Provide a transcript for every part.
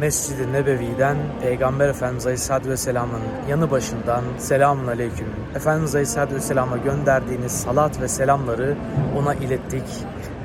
Mescid-i Nebevi'den Peygamber Efendimiz Aleyhisselatü Vesselam'ın yanı başından selamun aleyküm. Efendimiz Aleyhisselatü Vesselam'a gönderdiğiniz salat ve selamları ona ilettik.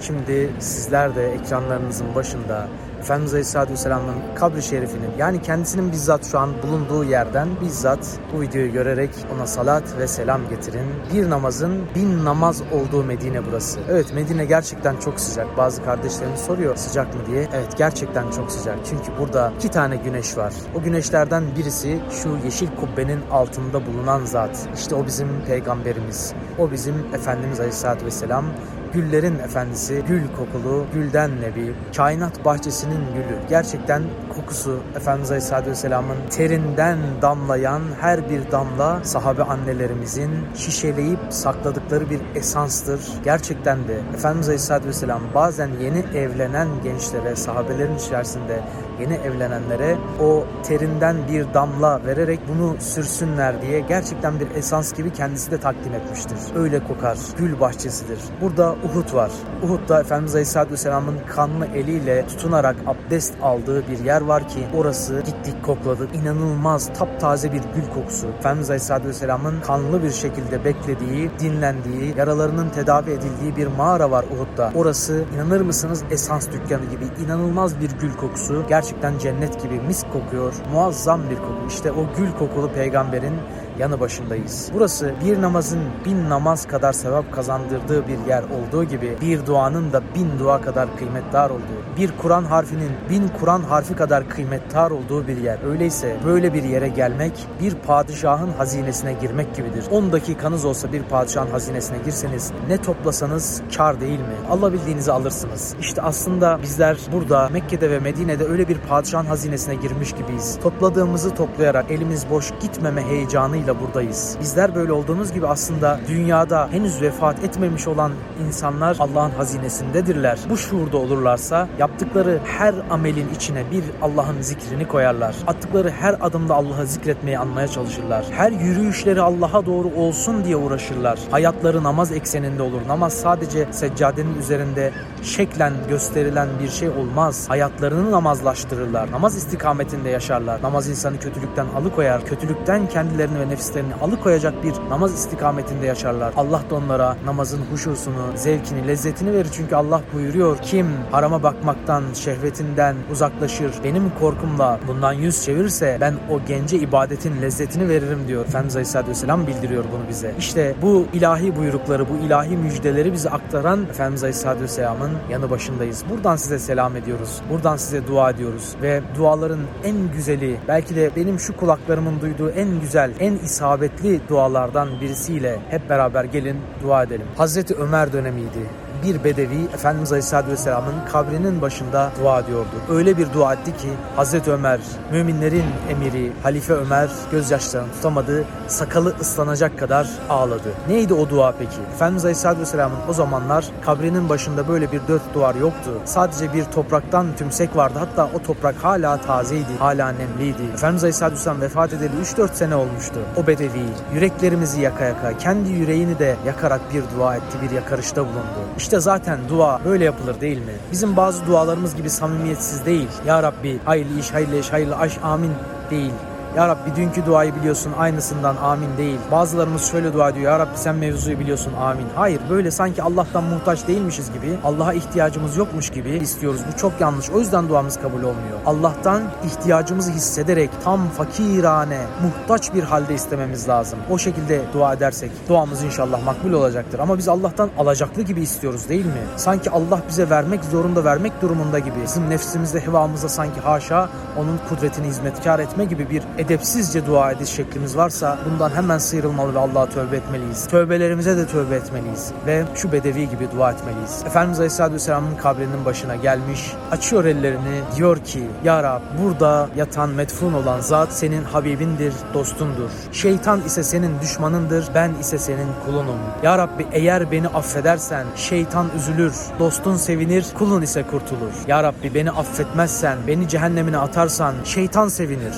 Şimdi sizler de ekranlarınızın başında Efendimiz Aleyhisselatü Vesselam'ın kabri şerifinin yani kendisinin bizzat şu an bulunduğu yerden bizzat bu videoyu görerek ona salat ve selam getirin. Bir namazın bin namaz olduğu Medine burası. Evet Medine gerçekten çok sıcak. Bazı kardeşlerimiz soruyor sıcak mı diye. Evet gerçekten çok sıcak. Çünkü burada iki tane güneş var. O güneşlerden birisi şu yeşil kubbenin altında bulunan zat. İşte o bizim peygamberimiz. O bizim Efendimiz Aleyhisselatü Vesselam güllerin efendisi, gül kokulu, gülden nebi, kainat bahçesinin gülü. Gerçekten kokusu Efendimiz Aleyhisselatü Vesselam'ın terinden damlayan her bir damla sahabe annelerimizin şişeleyip sakladıkları bir esanstır. Gerçekten de Efendimiz Aleyhisselatü Vesselam bazen yeni evlenen gençlere, sahabelerin içerisinde yeni evlenenlere o terinden bir damla vererek bunu sürsünler diye gerçekten bir esans gibi kendisi de takdim etmiştir. Öyle kokar. Gül bahçesidir. Burada Uhud var. Uhud'da Efendimiz Aleyhisselatü Vesselam'ın kanlı eliyle tutunarak abdest aldığı bir yer var ki orası gittik kokladık. İnanılmaz taptaze bir gül kokusu. Efendimiz Aleyhisselatü Vesselam'ın kanlı bir şekilde beklediği, dinlendiği, yaralarının tedavi edildiği bir mağara var Uhud'da. Orası inanır mısınız esans dükkanı gibi inanılmaz bir gül kokusu. Gerçekten cennet gibi mis kokuyor. Muazzam bir koku. İşte o gül kokulu peygamberin yanı başındayız. Burası bir namazın bin namaz kadar sevap kazandırdığı bir yer olduğu gibi bir duanın da bin dua kadar kıymetdar olduğu, bir Kur'an harfinin bin Kur'an harfi kadar kıymetdar olduğu bir yer. Öyleyse böyle bir yere gelmek bir padişahın hazinesine girmek gibidir. 10 dakikanız olsa bir padişahın hazinesine girseniz ne toplasanız kar değil mi? Alabildiğinizi alırsınız. İşte aslında bizler burada Mekke'de ve Medine'de öyle bir padişahın hazinesine girmiş gibiyiz. Topladığımızı toplayarak elimiz boş gitmeme heyecanı ile buradayız. Bizler böyle olduğumuz gibi aslında dünyada henüz vefat etmemiş olan insanlar Allah'ın hazinesindedirler. Bu şuurda olurlarsa yaptıkları her amelin içine bir Allah'ın zikrini koyarlar. Attıkları her adımda Allah'ı zikretmeye anmaya çalışırlar. Her yürüyüşleri Allah'a doğru olsun diye uğraşırlar. Hayatları namaz ekseninde olur. Namaz sadece seccadenin üzerinde şeklen gösterilen bir şey olmaz. Hayatlarını namazlaştırırlar. Namaz istikametinde yaşarlar. Namaz insanı kötülükten alıkoyar. Kötülükten kendilerini ve nefislerini alıkoyacak bir namaz istikametinde yaşarlar. Allah da onlara namazın huşusunu, zevkini, lezzetini verir. Çünkü Allah buyuruyor kim harama bakmaktan, şehvetinden uzaklaşır, benim korkumla bundan yüz çevirirse ben o gence ibadetin lezzetini veririm diyor. Efendimiz Aleyhisselatü Vesselam bildiriyor bunu bize. İşte bu ilahi buyrukları, bu ilahi müjdeleri bize aktaran Efendimiz Aleyhisselatü Vesselam'ın yanı başındayız. Buradan size selam ediyoruz. Buradan size dua ediyoruz. Ve duaların en güzeli, belki de benim şu kulaklarımın duyduğu en güzel, en isabetli dualardan birisiyle hep beraber gelin dua edelim. Hazreti Ömer dönemiydi bir bedevi Efendimiz Aleyhisselatü Vesselam'ın kabrinin başında dua ediyordu. Öyle bir dua etti ki Hazreti Ömer, müminlerin emiri Halife Ömer gözyaşlarını tutamadı, sakalı ıslanacak kadar ağladı. Neydi o dua peki? Efendimiz Aleyhisselatü Vesselam'ın o zamanlar kabrinin başında böyle bir dört duvar yoktu. Sadece bir topraktan tümsek vardı. Hatta o toprak hala tazeydi, hala nemliydi. Efendimiz Aleyhisselatü Vesselam vefat edeli 3-4 sene olmuştu. O bedevi yüreklerimizi yaka yaka, kendi yüreğini de yakarak bir dua etti, bir yakarışta bulundu. İşte zaten dua böyle yapılır değil mi? Bizim bazı dualarımız gibi samimiyetsiz değil. Ya Rabbi hayırlı iş, hayırlı iş, hayırlı aş, amin değil. Ya Rabbi dünkü duayı biliyorsun aynısından amin değil. Bazılarımız şöyle dua ediyor. Ya Rabbi sen mevzuyu biliyorsun amin. Hayır böyle sanki Allah'tan muhtaç değilmişiz gibi, Allah'a ihtiyacımız yokmuş gibi istiyoruz. Bu çok yanlış. O yüzden duamız kabul olmuyor. Allah'tan ihtiyacımızı hissederek tam fakirane, muhtaç bir halde istememiz lazım. O şekilde dua edersek duamız inşallah makbul olacaktır. Ama biz Allah'tan alacaklı gibi istiyoruz değil mi? Sanki Allah bize vermek zorunda, vermek durumunda gibi. Bizim nefsimizde, hevamızda sanki haşa onun kudretini hizmetkar etme gibi bir edepsizce dua ediş şeklimiz varsa bundan hemen sıyrılmalı ve Allah'a tövbe etmeliyiz. Tövbelerimize de tövbe etmeliyiz ve şu bedevi gibi dua etmeliyiz. Efendimiz Aleyhisselatü Vesselam'ın kabrinin başına gelmiş, açıyor ellerini, diyor ki Ya Rab burada yatan metfun olan zat senin Habibindir, dostundur. Şeytan ise senin düşmanındır, ben ise senin kulunum. Ya Rabbi eğer beni affedersen şeytan üzülür, dostun sevinir, kulun ise kurtulur. Ya Rabbi beni affetmezsen, beni cehennemine atarsan şeytan sevinir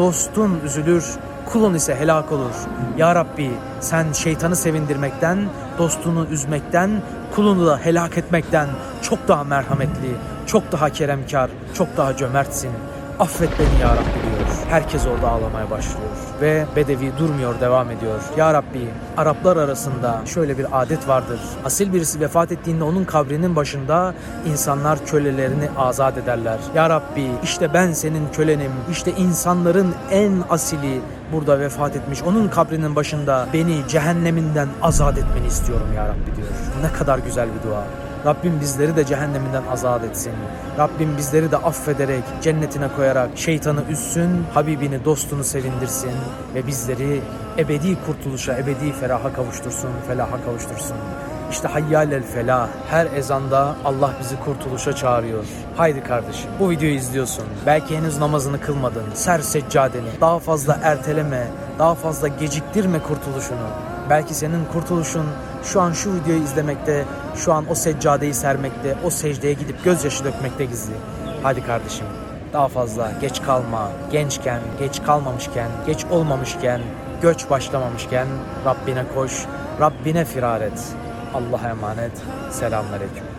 dostun üzülür, kulun ise helak olur. Ya Rabbi sen şeytanı sevindirmekten, dostunu üzmekten, kulunu da helak etmekten çok daha merhametli, çok daha keremkar, çok daha cömertsin. Affet beni ya Rabbi diyor. Herkes orada ağlamaya başlıyor. Ve Bedevi durmuyor devam ediyor. Ya Rabbi Araplar arasında şöyle bir adet vardır. Asil birisi vefat ettiğinde onun kabrinin başında insanlar kölelerini azat ederler. Ya Rabbi işte ben senin kölenim. İşte insanların en asili burada vefat etmiş. Onun kabrinin başında beni cehenneminden azat etmeni istiyorum ya Rabbi diyor. Ne kadar güzel bir dua. Rabbim bizleri de cehenneminden azat etsin. Rabbim bizleri de affederek, cennetine koyarak şeytanı üssün, Habibini, dostunu sevindirsin ve bizleri ebedi kurtuluşa, ebedi feraha kavuştursun, felaha kavuştursun. İşte hayyalel felah. Her ezanda Allah bizi kurtuluşa çağırıyor. Haydi kardeşim bu videoyu izliyorsun. Belki henüz namazını kılmadın. Ser seccadeni. Daha fazla erteleme, daha fazla geciktirme kurtuluşunu. Belki senin kurtuluşun şu an şu videoyu izlemekte, şu an o seccadeyi sermekte, o secdeye gidip gözyaşı dökmekte gizli. Hadi kardeşim daha fazla geç kalma. Gençken, geç kalmamışken, geç olmamışken, göç başlamamışken Rabbine koş, Rabbine firar et. Allah'a emanet. Selamünaleyküm.